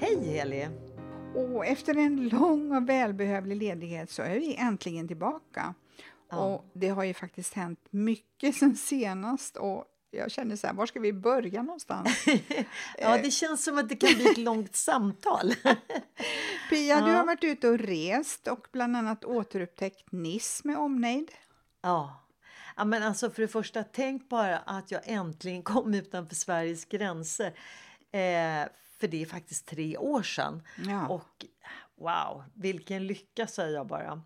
Hej Heli! Och efter en lång och välbehövlig ledighet så är vi äntligen tillbaka. Ja. Och det har ju faktiskt hänt mycket sen senast och jag känner så här, var ska vi börja någonstans? Ja, det känns som att det kan bli ett långt samtal. Pia, du Ja. har varit ute och rest och bland annat återupptäckt Nice med omnejd. Ja. ja, men alltså för det första, tänk bara att jag äntligen kom utanför Sveriges gränser. Eh, för det är faktiskt tre år sedan. Ja. Och wow, vilken lycka säger jag bara.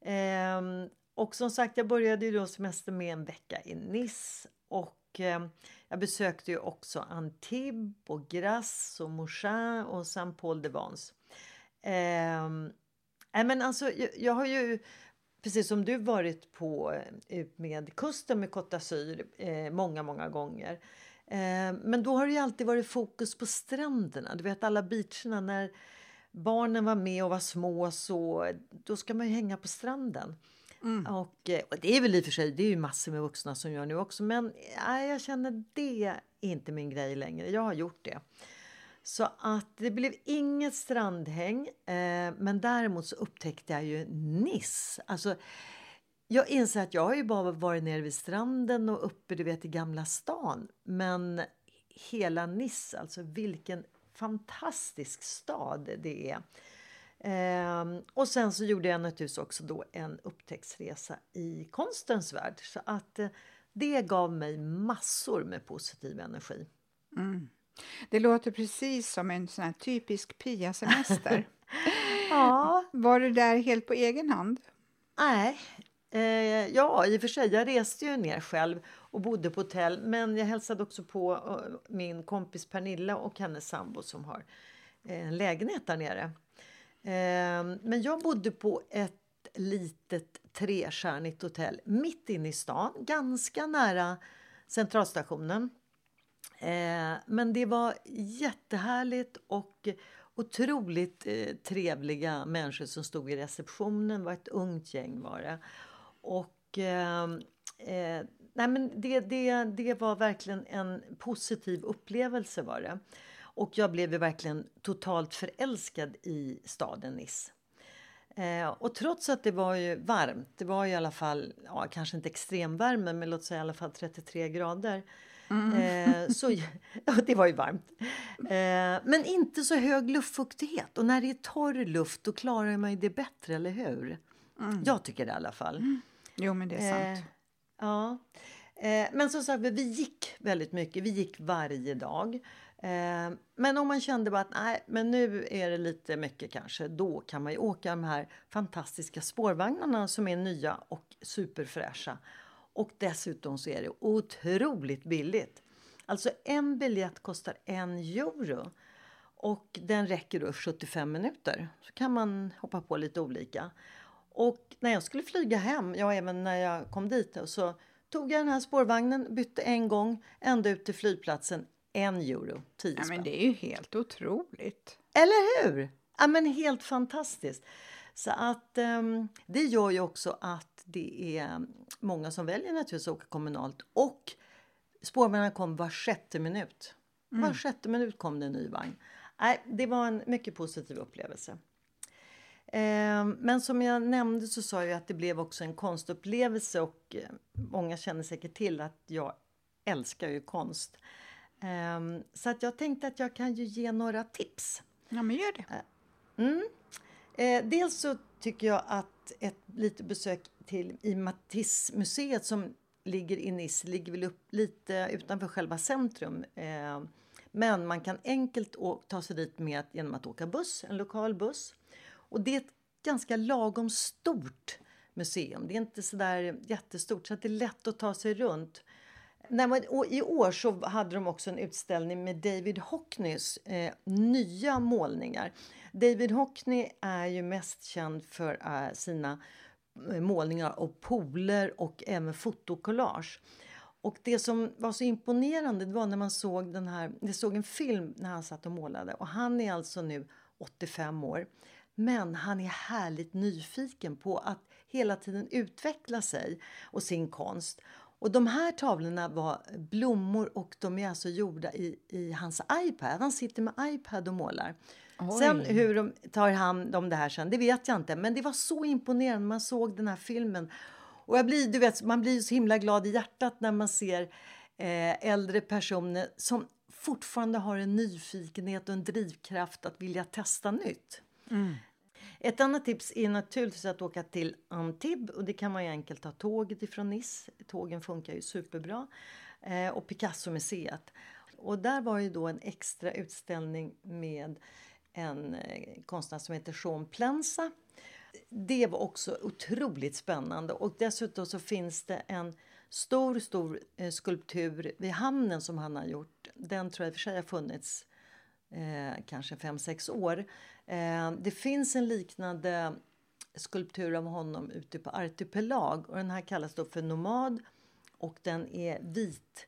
Ehm, och som sagt, jag började ju då semester med en vecka i Nice. Och ehm, jag besökte ju också Antibes och Grasse och Mougins och Saint Paul de Vence. Ehm, nej, men alltså, jag, jag har ju precis som du varit på eh, med kusten med Côte d'Azur eh, många, många gånger. Eh, men då har det ju alltid varit fokus på stränderna. Du vet alla beacherna när barnen var med och var små så då ska man ju hänga på stranden. Och, eh, och det är väl i och för sig, det är ju massor med vuxna som gör nu också. Men nej, jag känner det är inte min grej längre. Jag har gjort det. Så att det blev inget strandhäng. Eh, men däremot så upptäckte jag ju Nice. Alltså, jag inser att jag har ju bara varit nere vid stranden och uppe du vet, i Gamla stan. Men hela Nice, alltså vilken fantastisk stad det är. Ehm, och sen så gjorde jag naturligtvis också då en upptäcktsresa i konstens värld. Så att eh, det gav mig massor med positiv energi. Det låter precis som en sån typisk Pia-semester. Ja, Var du där helt på egen hand? nej. Eh, ja, i och för sig. Jag reste ju ner själv och bodde på hotell. Men jag hälsade också på eh, min kompis Pernilla och hennes sambo som har eh, en lägenhet där nere. Eh, men jag bodde på ett litet trestjärnigt hotell mitt inne i stan, ganska nära centralstationen. Eh, men det var jättehärligt och otroligt eh, trevliga människor som stod i receptionen. Det var ett ungt gäng var det. Och eh, eh, nej men det, det, det var verkligen en positiv upplevelse var det. Och jag blev verkligen totalt förälskad i staden Nice. Eh, och trots att det var ju varmt, det var i alla fall, ja, kanske inte extremvärme, men låt säga i alla fall 33 grader. Eh, så, ja, det var ju varmt. Eh, men inte så hög luftfuktighet. Och när det är torr luft då klarar man ju det bättre, eller hur? Jag tycker det i alla fall. Jo, men det är sant. Eh, ja. Eh, men som sagt, vi gick väldigt mycket. Vi gick varje dag. Eh, men om man kände bara att nej, men nu är det lite mycket kanske, då kan man ju åka de här fantastiska spårvagnarna som är nya och superfräscha. Och dessutom så är det otroligt billigt. Alltså en biljett kostar en euro. Och den räcker då 75 minuter. Så kan man hoppa på lite olika. Och när jag skulle flyga hem, ja även när jag kom dit, så tog jag den här spårvagnen, bytte en gång, ända ut till flygplatsen, en euro, 10 Ja, men det är ju helt otroligt. Eller hur? Ja, men helt fantastiskt. Så att ehm, det gör ju också att det är många som väljer naturligtvis att åka kommunalt. Och spårvagnarna kom var sjätte minut. Var sjätte minut kom det en ny vagn. Nej, det var en mycket positiv upplevelse. Eh, men som jag nämnde så sa jag att det blev också en konstupplevelse och eh, många känner säkert till att jag älskar ju konst. Eh, så att jag tänkte att jag kan ju ge några tips. Ja, men gör det. Mm. Eh, dels så tycker jag att ett litet besök till i Matisse-museet som ligger i Nice ligger väl upp lite utanför själva centrum. Eh, men man kan enkelt ta sig dit med, genom att åka buss, en lokal buss. Och det är ett ganska lagom stort museum. Det är inte så där jättestort så det är lätt att ta sig runt. I år så hade de också en utställning med David Hockneys eh, nya målningar. David Hockney är ju mest känd för eh, sina eh, målningar av poler och även fotokollage. Och det som var så imponerande var när man såg den här, jag såg en film när han satt och målade och han är alltså nu 85 år. Men han är härligt nyfiken på att hela tiden utveckla sig och sin konst. Och de här tavlorna var blommor och de är alltså gjorda i, i hans iPad. Han sitter med iPad och målar. Oj. Sen hur de tar hand om det här sen, det vet jag inte. Men det var så imponerande man såg den här filmen. Och jag blir, du vet, man blir så himla glad i hjärtat när man ser eh, äldre personer som fortfarande har en nyfikenhet och en drivkraft att vilja testa nytt. Mm. Ett annat tips är naturligtvis att åka till Antibes och det kan man ju enkelt ta tåget ifrån Nice. Tågen funkar ju superbra. Eh, och Picasso-museet. Och där var ju då en extra utställning med en eh, konstnär som heter Jean Plensa. Det var också otroligt spännande och dessutom så finns det en stor, stor eh, skulptur vid hamnen som han har gjort. Den tror jag i och för sig har funnits eh, kanske 5-6 år. Eh, det finns en liknande skulptur av honom ute på Artipelag och den här kallas då för Nomad och den är vit.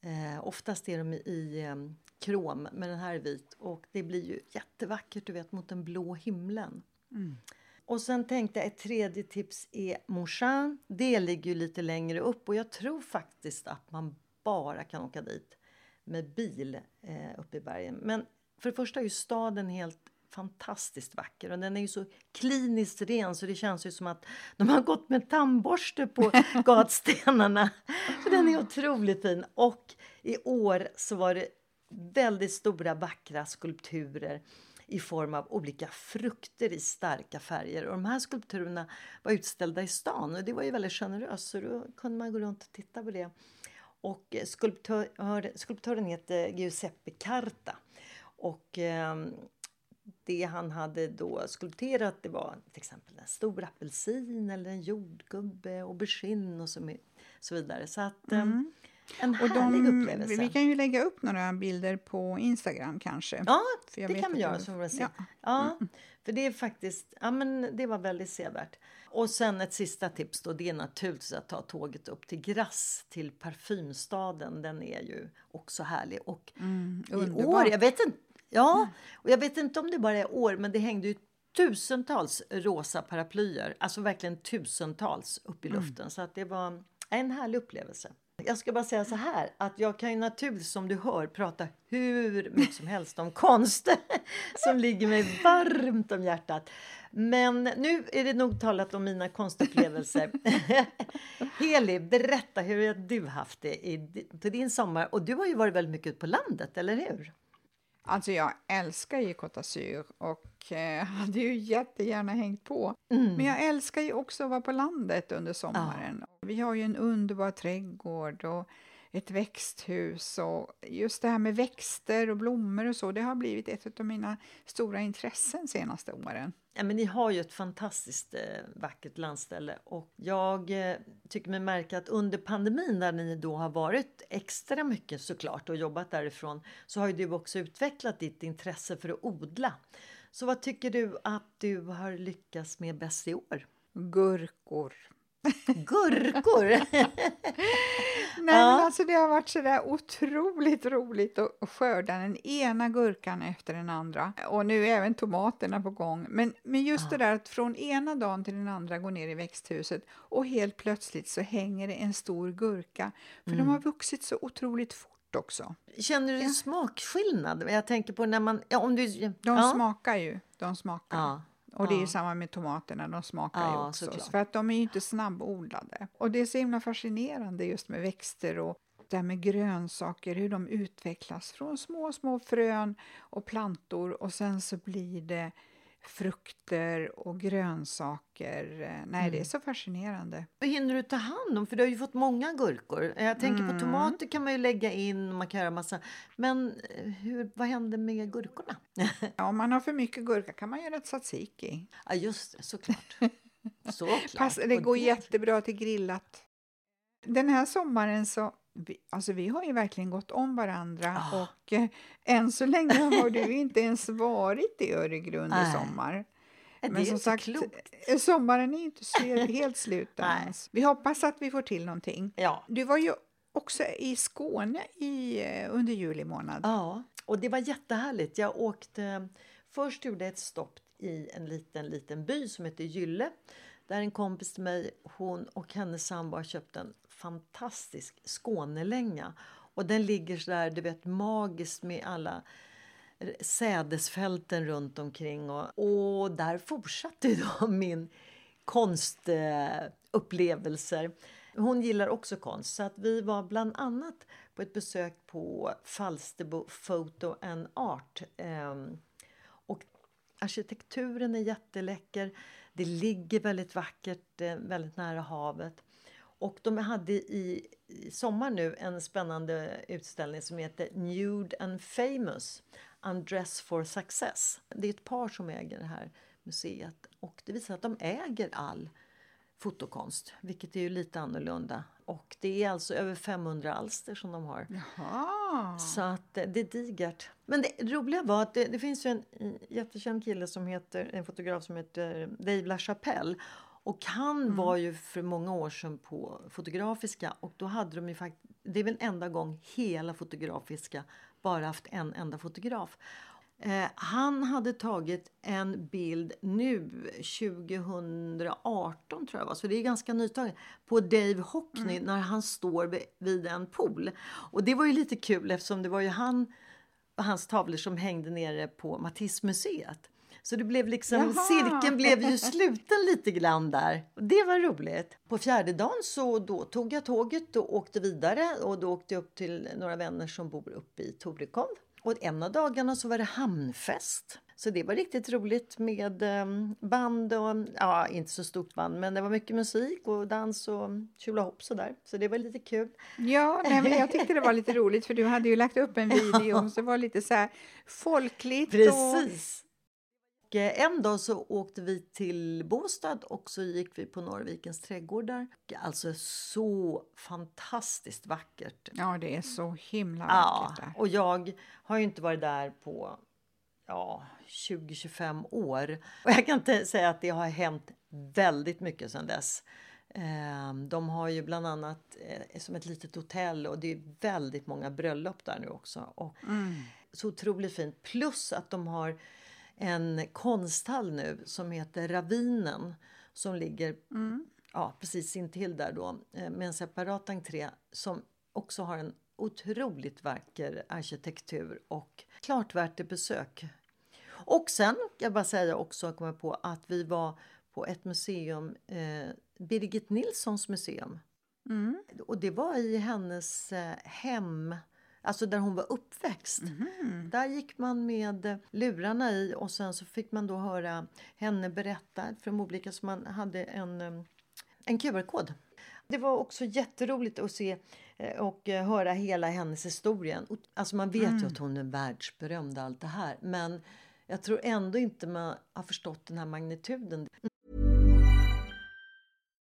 Eh, oftast är de i, i eh, krom, men den här är vit och det blir ju jättevackert du vet mot den blå himlen. Mm. Och sen tänkte jag ett tredje tips är Monchin. Det ligger ju lite längre upp och jag tror faktiskt att man bara kan åka dit med bil eh, upp i bergen. Men för det första är ju staden helt fantastiskt vacker och den är ju så kliniskt ren så det känns ju som att de har gått med tandborste på gatstenarna. För den är otroligt fin. Och i år så var det väldigt stora vackra skulpturer i form av olika frukter i starka färger. Och de här skulpturerna var utställda i stan och det var ju väldigt generöst så då kunde man gå runt och titta på det. Och skulptör, skulptören heter Giuseppe Carta. Och eh, det han hade då skulpterat det var till exempel en stor apelsin eller en jordgubbe, aubergine och så, så vidare. Så att, eh, mm. En härlig de, upplevelse. Vi kan ju lägga upp några bilder på Instagram kanske. Ja, det kan vi göra. Så vi se. Ja. ja mm. För det är faktiskt, ja men det var väldigt sevärt. Och sen ett sista tips då, det är naturligtvis att ta tåget upp till Grasse, till parfymstaden. Den är ju också härlig. Och mm, i år, jag vet inte, ja, mm. och jag vet inte om det bara är år, men det hängde ju tusentals rosa paraplyer, alltså verkligen tusentals upp i mm. luften. Mm. Så att det var en härlig upplevelse. Jag ska bara säga så här att jag kan ju naturligtvis som du hör prata hur mycket som helst om konst som ligger mig varmt om hjärtat. Men nu är det nog talat om mina konstupplevelser. Heli, berätta hur har du haft det i, på din sommar? Och du har ju varit väldigt mycket ute på landet, eller hur? Alltså jag älskar ju Côte d'Azur och eh, hade ju jättegärna hängt på. Mm. Men jag älskar ju också att vara på landet under sommaren. Ja. Vi har ju en underbar trädgård och ett växthus och just det här med växter och blommor och så, det har blivit ett av mina stora intressen senaste åren. Ja, men ni har ju ett fantastiskt eh, vackert landställe och jag eh, tycker mig märka att under pandemin där ni då har varit extra mycket såklart och jobbat därifrån så har ju du också utvecklat ditt intresse för att odla. Så vad tycker du att du har lyckats med bäst i år? Gurkor. Gurkor! Nej, men alltså det har varit så där otroligt roligt att skörda den ena gurkan efter den andra. Och nu är även tomaterna på gång. Men, men just ja. det där att från ena dagen till den andra gå ner i växthuset och helt plötsligt så hänger det en stor gurka. För mm. de har vuxit så otroligt fort också. Känner du ja. smakskillnad? Jag tänker på när man... Ja, om du, de ja. smakar ju. De smakar. Ja. Och det är samma med tomaterna, de smakar ja, ju också. Såklart. För att de är ju inte snabbodlade. Och det är så himla fascinerande just med växter och det här med grönsaker, hur de utvecklas från små, små frön och plantor och sen så blir det frukter och grönsaker. Nej, mm. det är mm. så fascinerande. Vad hinner du ta hand om? För du har ju fått många gurkor. Jag tänker mm. på tomater kan man ju lägga in man kan göra massa. Men eh, hur, vad händer med gurkorna? ja, om man har för mycket gurka kan man göra tzatziki. Ja, just det, såklart. såklart. Pass, det går jättebra till grillat. Den här sommaren så vi, alltså vi har ju verkligen gått om varandra oh. och eh, än så länge har du inte ens varit i Öregrund i sommar. Men som sagt, klokt. Sommaren är inte helt slut än. Vi hoppas att vi får till någonting. Ja. Du var ju också i Skåne i, eh, under juli månad. Ja, och det var jättehärligt. Jag åkte, först gjorde ett stopp i en liten, liten by som heter Gylle. Där en kompis till mig, hon och hennes sambo har köpt en fantastisk Skånelänga. Och den ligger så där, du vet, magiskt med alla sädesfälten runt omkring. Och, och där fortsatte då min konstupplevelser. Hon gillar också konst, så att vi var bland annat på ett besök på Falsterbo Photo and Art. Ehm, och arkitekturen är jätteläcker. Det ligger väldigt vackert, eh, väldigt nära havet. Och de hade i, i sommar nu en spännande utställning som heter Nude and famous Undress for success. Det är ett par som äger det här museet och det visar att de äger all fotokonst, vilket är ju lite annorlunda. Och det är alltså över 500 alster som de har. Jaha. Så att eh, det är digert. Men det roliga var att det, det finns ju en jättekänd kille som heter, en fotograf som heter Dave LaChapelle och han mm. var ju för många år sedan på Fotografiska och då hade de ju faktiskt, det är väl enda gång hela Fotografiska bara haft en enda fotograf. Eh, han hade tagit en bild nu 2018 tror jag var, så det är ganska nytaget, på Dave Hockney mm. när han står vid, vid en pool. Och det var ju lite kul eftersom det var ju han hans tavlor som hängde nere på Matisse-museet. Så det blev liksom, Jaha. cirkeln blev ju sluten lite grann där. Det var roligt. På fjärde dagen så då tog jag tåget och åkte vidare och då åkte jag upp till några vänner som bor uppe i Torekov. Och en av dagarna så var det hamnfest. Så det var riktigt roligt med ehm, band och, ja inte så stort band men det var mycket musik och dans och tjolahopp sådär. Så det var lite kul. Ja, nej, men jag tyckte det var lite roligt för du hade ju lagt upp en video och så var lite så här folkligt. Precis. Eh, en dag så åkte vi till Båstad och så gick vi på Norrvikens trädgårdar. Alltså så fantastiskt vackert. Ja, det är så himla vackert ja, Och jag har ju inte varit där på ja, 20-25 år. Och jag kan inte säga att det har hänt väldigt mycket sedan dess. Ehm, de har ju bland annat eh, som ett litet hotell och det är väldigt många bröllop där nu också. Och mm. Så otroligt fint. Plus att de har en konsthall nu som heter Ravinen som ligger mm. ja, precis intill där då eh, med en separat entré som också har en otroligt vacker arkitektur och klart värt ett besök. Och sen kan jag bara säga också, komma på att vi var på ett museum, eh, Birgit Nilssons museum. Mm. Och det var i hennes eh, hem Alltså där hon var uppväxt. Mm. Där gick man med lurarna i och sen så fick man då höra henne berätta de olika som man hade en, en QR-kod. Det var också jätteroligt att se eh, och eh, höra hela hennes historia. Alltså man vet mm. ju att hon är världsberömd allt det här men jag tror ändå inte man har förstått den här magnituden.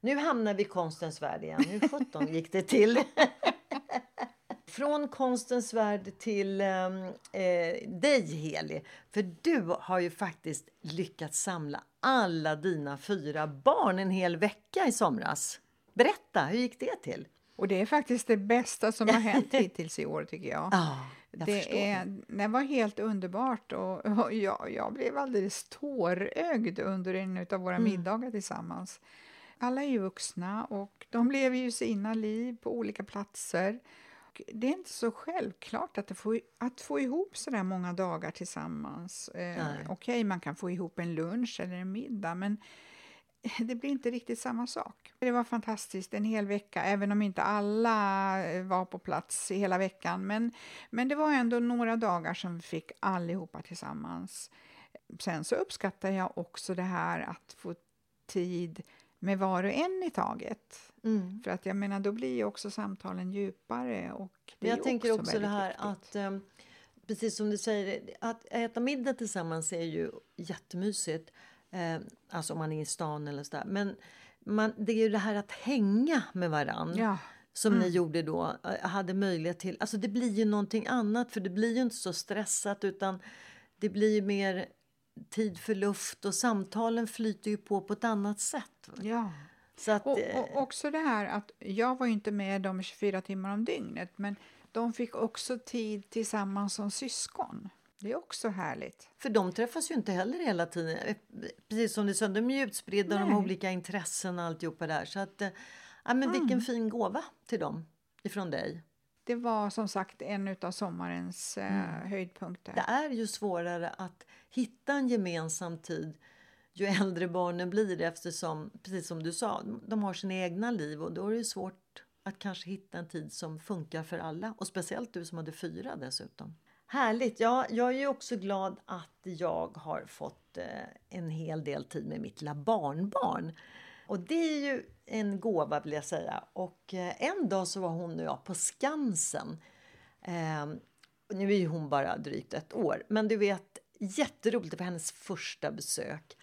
Nu hamnar vi i konstens värld igen. Hur sjutton gick det till? Från konstens värld till ehm, eh, dig, Heli. För du har ju faktiskt lyckats samla alla dina fyra barn en hel vecka i somras. Berätta, hur gick det till? Och det är faktiskt det bästa som har hänt hittills i år tycker jag. Ja, jag det, är, det var helt underbart och, och jag, jag blev alldeles tårögd under en av våra Mm. middagar tillsammans. Alla är ju vuxna och de lever ju sina liv på olika platser. Och Det är inte så självklart att, får, att få ihop så där många dagar tillsammans. Eh. Okej, man kan få ihop en lunch eller en middag, men det blir inte riktigt samma sak. Det var fantastiskt en hel vecka, även om inte alla eh, var på plats i hela veckan. Men, men det var ändå några dagar som vi fick allihopa tillsammans. Sen så uppskattar jag också det här att få tid med var och en i taget. Mm. För att jag menar, då blir ju också samtalen djupare. Och det jag tänker också, det väldigt här viktigt. att, ehm, precis som du säger, att äta middag tillsammans är ju jättemysigt. Eh, alltså om man är i stan eller sådär. Men man, det är ju det här att hänga med varann. Ja, Som ni gjorde då, eh, hade möjlighet till. Alltså det blir ju någonting annat för det blir ju inte så stressat utan det blir ju mer tid för luft och samtalen flyter ju på på ett annat sätt. ja. Så att, Och, eh, och också det här att jag var inte med dem 24 timmar om dygnet, men de fick också tid tillsammans som syskon. Det är också härligt. För de träffas ju inte heller hela tiden. Eh, Precis som du sa, de är utspridda och de har olika intressen och alltihopa där. Så att, eh, ja men vilken fin gåva till dem ifrån dig. Det var som sagt en av sommarens eh, höjdpunkter. Det är ju svårare att hitta en gemensam tid ju äldre barnen blir eftersom, precis som du sa, de har sina egna liv och då är det svårt att kanske hitta en tid som funkar för alla. Och speciellt du som hade fyra dessutom. Härligt! Ja, jag är ju också glad att jag har fått eh, en hel del tid med mitt lilla barnbarn. Och det är ju en gåva vill jag säga. Och eh, en dag så var hon och jag på Skansen. Eh, nu är ju hon bara drygt ett år, men du vet, jätteroligt. Det var hennes första besök.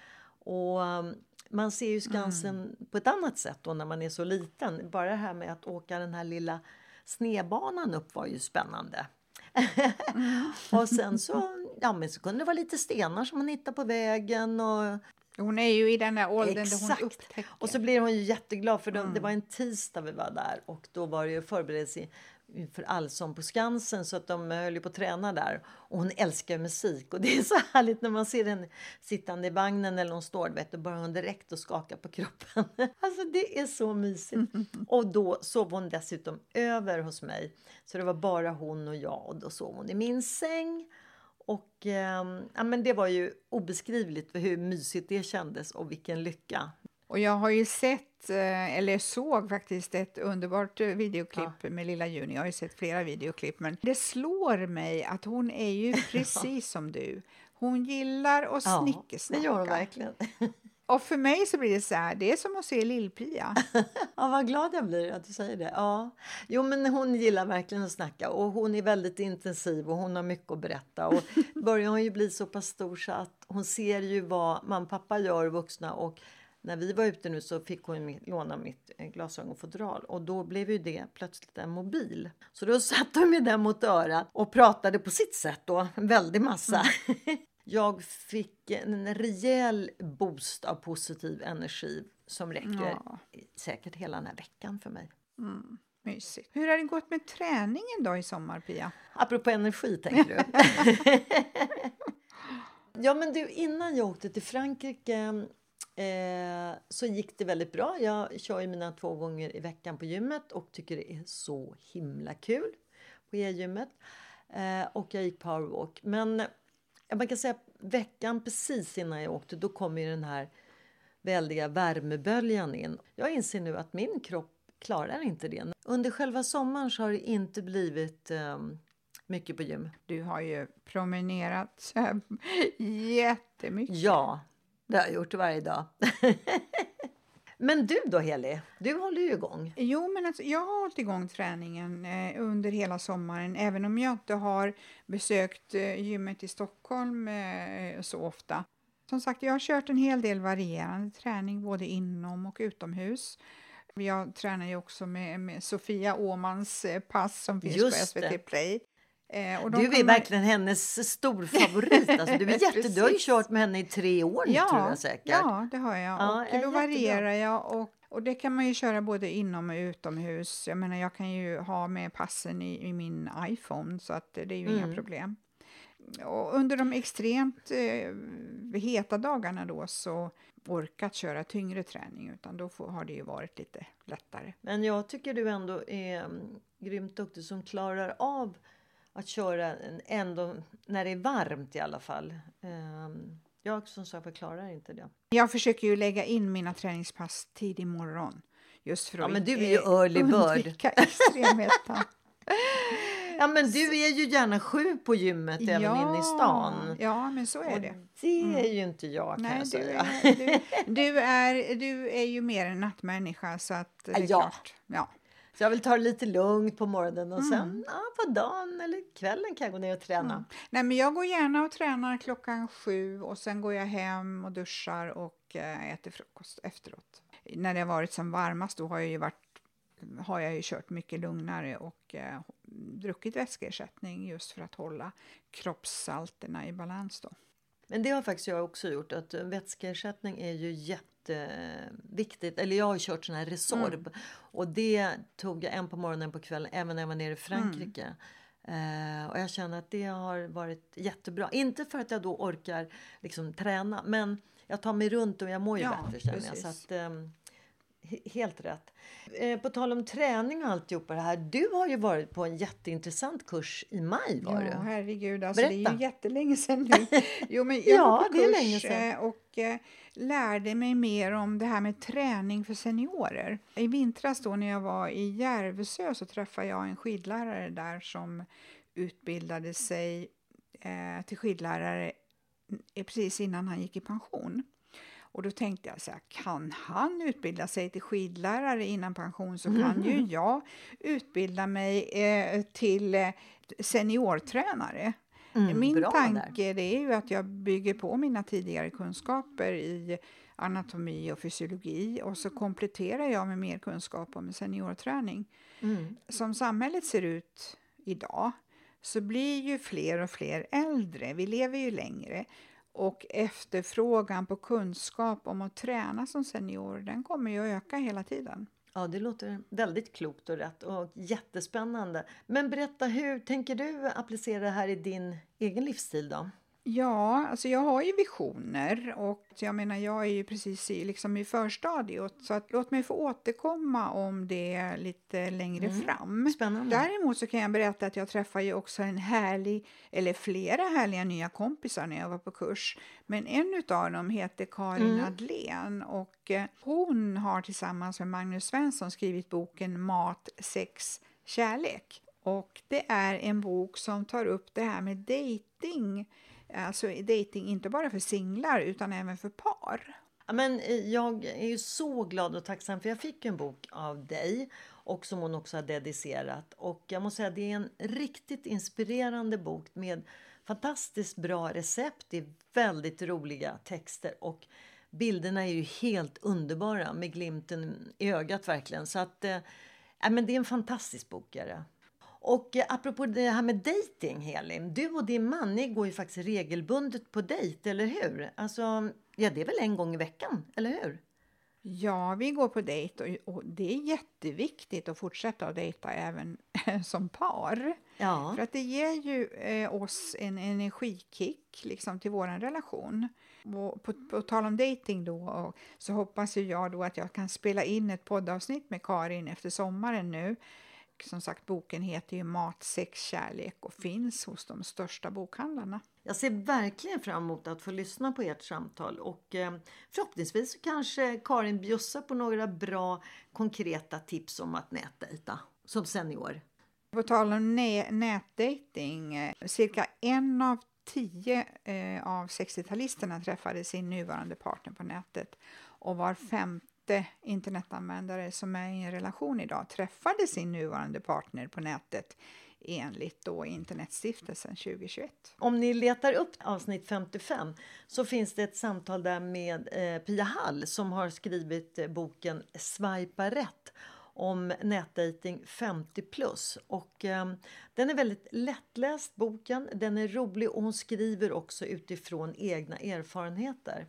Och um, man ser ju Skansen på ett annat sätt då när man är så liten. Bara det här med att åka den här lilla snedbanan upp var ju spännande. och sen så, ja, men så kunde det vara lite stenar som man hittade på vägen. Och, Hon är ju i den där åldern där Exakt. hon upptäcker. och så blir hon ju jätteglad för de, det var en tisdag vi var där och då var det ju förberedelse för Allsång på Skansen så att de höll ju på att träna där. Och hon älskar musik och det är så härligt när man ser henne sittande i vagnen eller hon står, vet du, börjar hon direkt att skaka på kroppen. Alltså det är så mysigt. Och då sov hon dessutom över hos mig. Så det var bara hon och jag och då sov hon i min säng. Och ehm, ja, men det var ju obeskrivligt för hur mysigt det kändes och vilken lycka. Och jag har ju sett, eh, eller såg faktiskt ett underbart eh, videoklipp med lilla Juni. Jag har ju sett flera videoklipp, men det slår mig att hon är ju precis som du. Hon gillar att Ja, snickersnacka. det gör hon verkligen. Och för mig så blir det så här, det är som att se Lill-Pia. Ja, vad glad jag blir att du säger det. Ja. Jo, men hon gillar verkligen att snacka och hon är väldigt intensiv och hon har mycket att berätta. Och börjar hon ju bli så pass stor så att hon ser ju vad mamma och pappa gör vuxna och när vi var ute nu så fick hon låna mitt eh, glasögonfodral och då blev ju det plötsligt en mobil. Så då satt hon med den mot örat och pratade på sitt sätt då, en väldig massa. Jag fick en rejäl boost av positiv energi som räcker Ja. säkert hela den här veckan för mig. Mm, mysigt. Hur har det gått med träningen då i sommar, Pia? Apropå energi, tänker du? ja, men du, innan jag åkte till Frankrike eh, så gick det väldigt bra. Jag kör ju mina två gånger i veckan på gymmet och tycker det är så himla kul på e-gymmet. Eh, och jag gick powerwalk. Men man kan säga veckan precis innan jag åkte, då kom ju den här väldiga värmeböljan in. Jag inser nu att min kropp klarar inte det. Under själva sommaren så har det inte blivit um, mycket på gym. Du har ju promenerat jättemycket. Ja, det har jag gjort varje dag. men du då Heli, du håller ju igång. Jo, men alltså, jag har hållit igång träningen eh, under hela sommaren, även om jag inte har besökt eh, gymmet i Stockholm eh, så ofta. Som sagt, jag har kört en hel del varierande träning både inom och utomhus. Jag tränar ju också med, med Sofia Åmans eh, pass som finns Just på SVT det. Eh, du är kommer... verkligen hennes stor favorit. Alltså, du, är jätte... du har ju kört med henne i tre år ja, tror jag säkert. Ja, det har jag. Ja, och då varierar jag. Och, och det kan man ju köra både inom och utomhus. Jag menar, jag kan ju ha med passen i, i min iPhone så att det är ju mm. inga problem. Och under de extremt eh, heta dagarna då så orkat köra tyngre träning utan då får, har det ju varit lite lättare. Men jag tycker du ändå är um, grymt duktig som klarar av att köra ändå när det är varmt i alla fall. Um, jag som sagt klarar inte det. Jag försöker ju lägga in mina träningspass tidig morgon. Just för att ja, men du är ju early bird. Ja, men du är ju gärna sju på gymmet ja, även inne i stan. Ja, men så är och det. Det är mm. ju inte jag kan Nej, jag säga. Du är, du, du är ju mer en nattmänniska så att det är ja. klart. Ja. Så jag vill ta det lite lugnt på morgonen och mm. sen ja, på dagen eller kvällen kan jag gå ner och träna. Mm. Nej, men jag går gärna och tränar klockan sju och sen går jag hem och duschar och äh, äter frukost efteråt. När det har varit som varmast då har jag ju varit har jag ju kört mycket lugnare och eh, druckit vätskeersättning just för att hålla kroppssalterna i balans. Då. Men det har faktiskt jag också gjort. att Vätskeersättning är ju jätteviktigt. Eller jag har kört sån här Resorb. Mm. Och det tog jag en på morgonen på kvällen även när jag var nere i Frankrike. Mm. Uh, och jag känner att det har varit jättebra. Inte för att jag då orkar liksom träna men jag tar mig runt och jag mår ju ja, bättre känner jag. Så att, um, Helt rätt. Eh, på tal om träning och alltihopa det här. Du har ju varit på en jätteintressant kurs i maj. Var ja, du? herregud. Alltså, det är ju jättelänge sedan nu. Jo, men jag ja, var på kurs länge sedan. Eh, och eh, lärde mig mer om det här med träning för seniorer. I vintras då när jag var i Järvsö så träffade jag en skidlärare där som utbildade sig till skidlärare precis innan han gick i pension. Och då tänkte jag så här, kan han utbilda sig till skidlärare innan pension så kan ju jag utbilda mig eh, till eh, seniortränare. Mm, Min tanke det är ju att jag bygger på mina tidigare kunskaper i anatomi och fysiologi och så kompletterar jag med mer kunskap om seniorträning. Mm. Som samhället ser ut idag så blir ju fler och fler äldre. Vi lever ju längre och efterfrågan på kunskap om att träna som senior, den kommer ju att öka hela tiden. Ja, det låter väldigt klokt och rätt och jättespännande. Men berätta, hur tänker du applicera det här i din egen livsstil då? Ja, alltså jag har ju visioner och jag menar jag är ju precis i, liksom i förstadiet så att låt mig få återkomma om det lite längre mm. fram. Spännande. Däremot så kan jag berätta att jag träffade ju också en härlig, eller flera härliga nya kompisar när jag var på kurs. Men en av dem heter Karin mm. Adlén och eh, hon har tillsammans med Magnus Svensson skrivit boken Mat, sex, kärlek. Och det är en bok som tar upp det här med dating Eh, alltså dating inte bara för singlar utan även för par. Men eh, jag är ju så glad och tacksam för jag fick en bok av dig och som hon också har dedicerat. Och jag måste säga det är en riktigt inspirerande bok med fantastiskt bra recept. Det är väldigt roliga texter och bilderna är ju helt underbara med glimten i ögat verkligen. Så att, eh, men det är en fantastisk bok. Är det. Och eh, apropå det här med dating, Helin. Du och din man ni går ju faktiskt regelbundet på dejt, eller hur? Alltså, ja, det är väl en gång i veckan, eller hur? Ja, vi går på dejt och, och, det är jätteviktigt att fortsätta att dejta även som par. Ja. För att det ger ju eh, oss en energikick liksom, till vår relation. Och på, på tal om dating då, och, så hoppas jag då att jag kan spela in ett poddavsnitt med Karin efter sommaren nu som sagt, boken heter ju Mat, sex, kärlek och finns hos de största bokhandlarna. Jag ser verkligen fram emot att få lyssna på ert samtal och eh, förhoppningsvis så kanske Karin bjussar på några bra konkreta tips om att nätdejta som senior. På tal om nätdating, eh, cirka en av tio eh, av 60-talisterna träffade sin nuvarande partner på nätet och var femte inte internetanvändare som är i en relation idag träffade sin nuvarande partner på nätet enligt då Internetstiftelsen 2021. Om ni letar upp avsnitt 55 så finns det ett samtal där med eh, Pia Hall som har skrivit eh, boken Swipa rätt om nätdating 50 plus. Och, eh, den är väldigt lättläst boken, den är rolig och hon skriver också utifrån egna erfarenheter.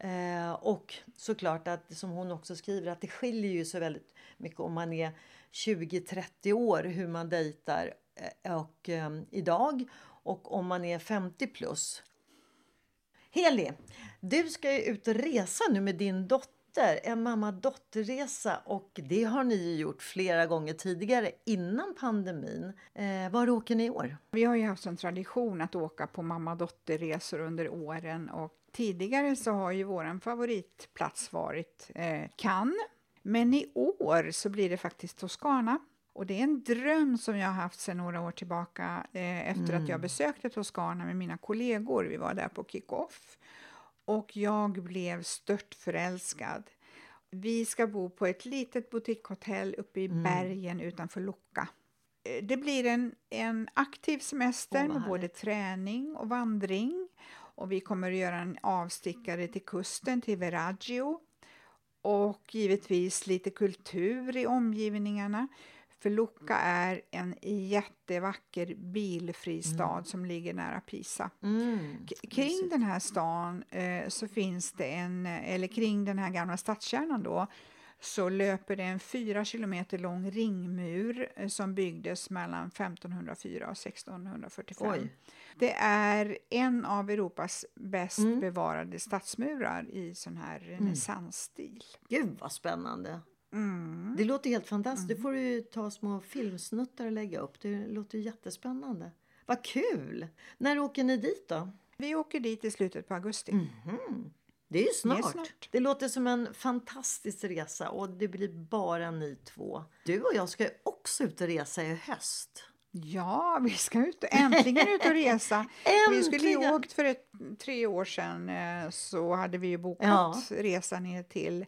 Eh, och såklart att som hon också skriver att det skiljer ju så väldigt mycket om man är 20-30 år hur man dejtar eh, och, eh, idag och om man är 50 plus. Heli, du ska ju ut och resa nu med din dotter, en mamma-dotterresa och det har ni ju gjort flera gånger tidigare innan pandemin. Eh, var åker ni i år? Vi har ju haft en tradition att åka på mamma-dotterresor under åren och Tidigare så har ju vår favoritplats varit eh, Cannes, men i år så blir det faktiskt Toscana. Och det är en dröm som jag har haft sedan några år tillbaka eh, efter mm. att jag mm. besökte Toscana med mina kollegor. Vi var där på kick-off och jag blev stört förälskad. Vi ska bo på ett litet boutiquehotell uppe i mm. bergen utanför Lucca. Eh, det blir en, en aktiv semester oh, med både träning och vandring och vi kommer att göra en avstickare till kusten, till Veraggio. Och givetvis lite kultur i omgivningarna. För Lucca är en jättevacker bilfri stad mm. som ligger nära Pisa. Mm. Kring den här stan eh, så finns det en, eller kring den här gamla stadskärnan då, så löper det en fyra kilometer lång ringmur eh, som byggdes mellan 1504 och 1645. Oj. Det är en av Europas bäst mm. bevarade stadsmurar i sån här mm. renässansstil. Gud vad spännande! Mm. Det låter helt fantastiskt. Mm. Du får du ta små filmsnuttar och lägga upp. Det låter jättespännande. Vad kul! När åker ni dit då? Vi åker dit i slutet på augusti. Mm. Det är ju snart. Det, är snart. det låter som en fantastisk resa och det blir bara ni två. Du och jag ska också ut och resa i höst. Ja, vi ska ut, äntligen ut och resa. vi skulle ju åkt för ett, tre år sedan eh, så hade vi ju bokat ja. resan ner till,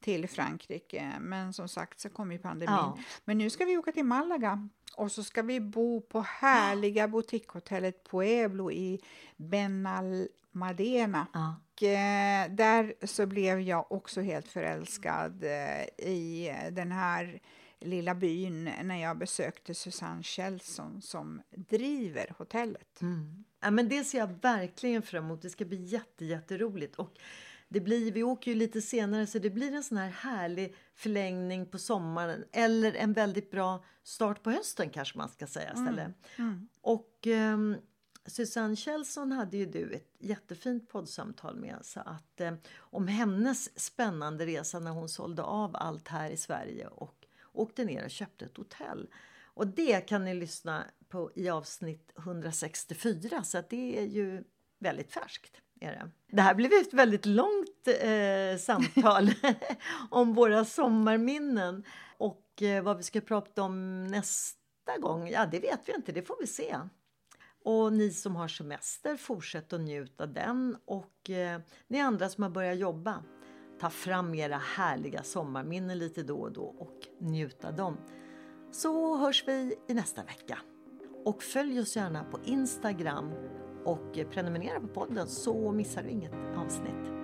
till Frankrike. Men som sagt så kom ju pandemin. Ja. Men nu ska vi åka till Malaga och så ska vi bo på härliga boutiquehotellet Pueblo i Benalmadena. Ja. Eh, där så blev jag också helt förälskad eh, i den här lilla byn när jag besökte Susanne Kjellson som driver hotellet. Mm. Ja, men det ser jag verkligen fram emot. Det ska bli jätte, jätteroligt. Och det blir, vi åker ju lite senare så det blir en sån här härlig förlängning på sommaren eller en väldigt bra start på hösten kanske man ska säga istället. Mm. Mm. Och um, Susanne Kjellson hade ju du ett jättefint poddsamtal med så att eh, om hennes spännande resa när hon sålde av allt här i Sverige och åkte ner och köpte ett hotell. Och det kan ni lyssna på i avsnitt 164 så att det är ju väldigt färskt. Är det. det här blev ett väldigt långt eh, samtal om våra sommarminnen och eh, vad vi ska prata om nästa gång, ja det vet vi inte, det får vi se. Och ni som har semester, fortsätt att njuta den. Och eh, ni andra som har börjat jobba, ta fram era härliga sommarminnen lite då och då och njuta dem. Så hörs vi i nästa vecka. Och följ oss gärna på Instagram och prenumerera på podden så missar du inget avsnitt.